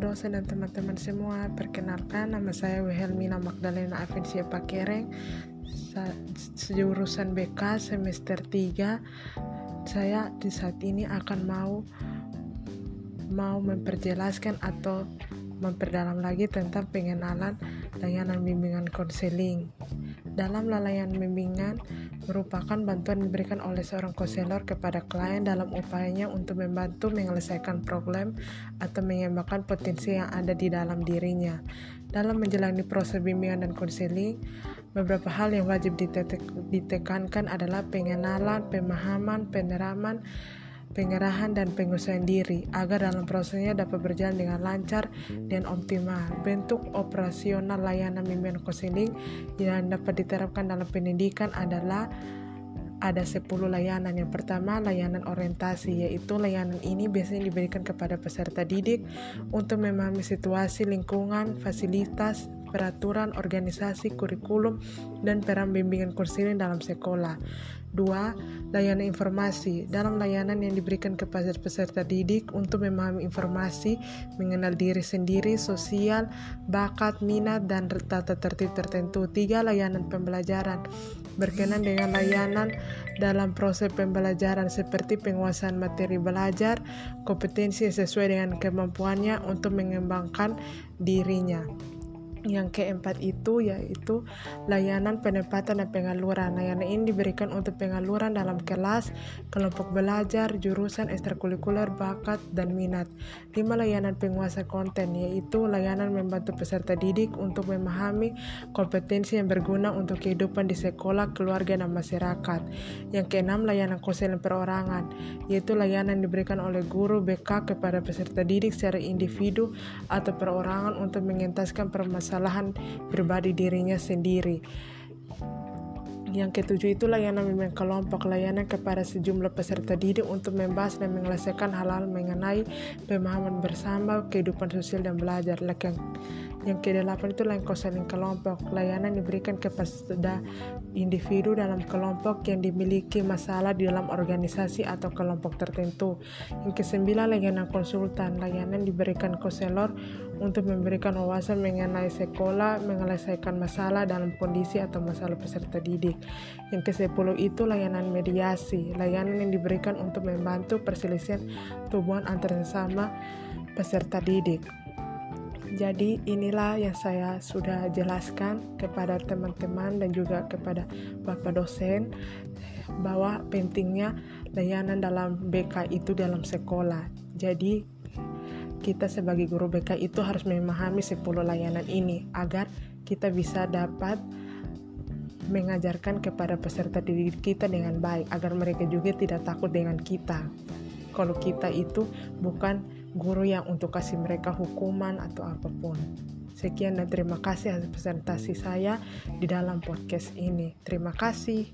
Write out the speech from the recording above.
Dosen dan teman-teman semua, perkenalkan nama saya Wilhelmina Magdalena Avensia Pakereng, jurusan BK semester 3. Saya di saat ini akan mau mau memperjelaskan atau memperdalam lagi tentang pengenalan layanan bimbingan konseling. Dalam layanan bimbingan, merupakan bantuan diberikan oleh seorang konselor kepada klien dalam upayanya untuk membantu menyelesaikan problem atau mengembangkan potensi yang ada di dalam dirinya. Dalam menjalani proses bimbingan dan konseling, beberapa hal yang wajib ditekankan adalah pengenalan, pemahaman, peneraman, pengerahan dan pengusahaan diri agar dalam prosesnya dapat berjalan dengan lancar dan optimal. Bentuk operasional layanan bimbingan konseling yang dapat diterapkan dalam pendidikan adalah ada 10 layanan. Yang pertama, layanan orientasi, yaitu layanan ini biasanya diberikan kepada peserta didik untuk memahami situasi lingkungan, fasilitas, peraturan, organisasi, kurikulum, dan peran bimbingan konseling dalam sekolah. Dua, layanan informasi. Dalam layanan yang diberikan kepada peserta didik untuk memahami informasi, mengenal diri sendiri, sosial, bakat, minat, dan tata tertib tertentu. Tiga, layanan pembelajaran. Berkenan dengan layanan dalam proses pembelajaran seperti penguasaan materi belajar, kompetensi sesuai dengan kemampuannya untuk mengembangkan dirinya. Yang keempat itu yaitu layanan penempatan dan pengaluran. Layanan ini diberikan untuk pengaluran dalam kelas, kelompok belajar, jurusan ekstrakurikuler, bakat, dan minat. Lima layanan penguasa konten yaitu layanan membantu peserta didik untuk memahami kompetensi yang berguna untuk kehidupan di sekolah, keluarga, dan masyarakat. Yang keenam layanan konseling perorangan yaitu layanan diberikan oleh guru BK kepada peserta didik secara individu atau perorangan untuk mengentaskan permasalahan kesalahan pribadi dirinya sendiri. Yang ketujuh itu layanan bimbingan kelompok, layanan kepada sejumlah peserta didik untuk membahas dan menyelesaikan hal-hal mengenai pemahaman bersama, kehidupan sosial dan belajar. Kedelapan itu lain konseling kelompok. Layanan diberikan kepada individu dalam kelompok yang dimiliki masalah di dalam organisasi atau kelompok tertentu. Yang kesembilan layanan konsultan. Layanan diberikan konselor untuk memberikan wawasan mengenai sekolah, menyelesaikan masalah dalam kondisi atau masalah peserta didik. Yang ke-10 itu layanan mediasi, layanan yang diberikan untuk membantu perselisihan hubungan antar sesama peserta didik. Jadi inilah yang saya sudah jelaskan kepada teman-teman dan juga kepada Bapak dosen bahwa pentingnya layanan dalam BK itu dalam sekolah. Jadi kita sebagai guru BK itu harus memahami 10 layanan ini agar kita bisa dapat mengajarkan kepada peserta didik kita dengan baik agar mereka juga tidak takut dengan kita. Kalau kita itu bukan guru yang untuk kasih mereka hukuman atau apa pun. Sekian dan terima kasih atas presentasi saya di dalam podcast ini. Terima kasih.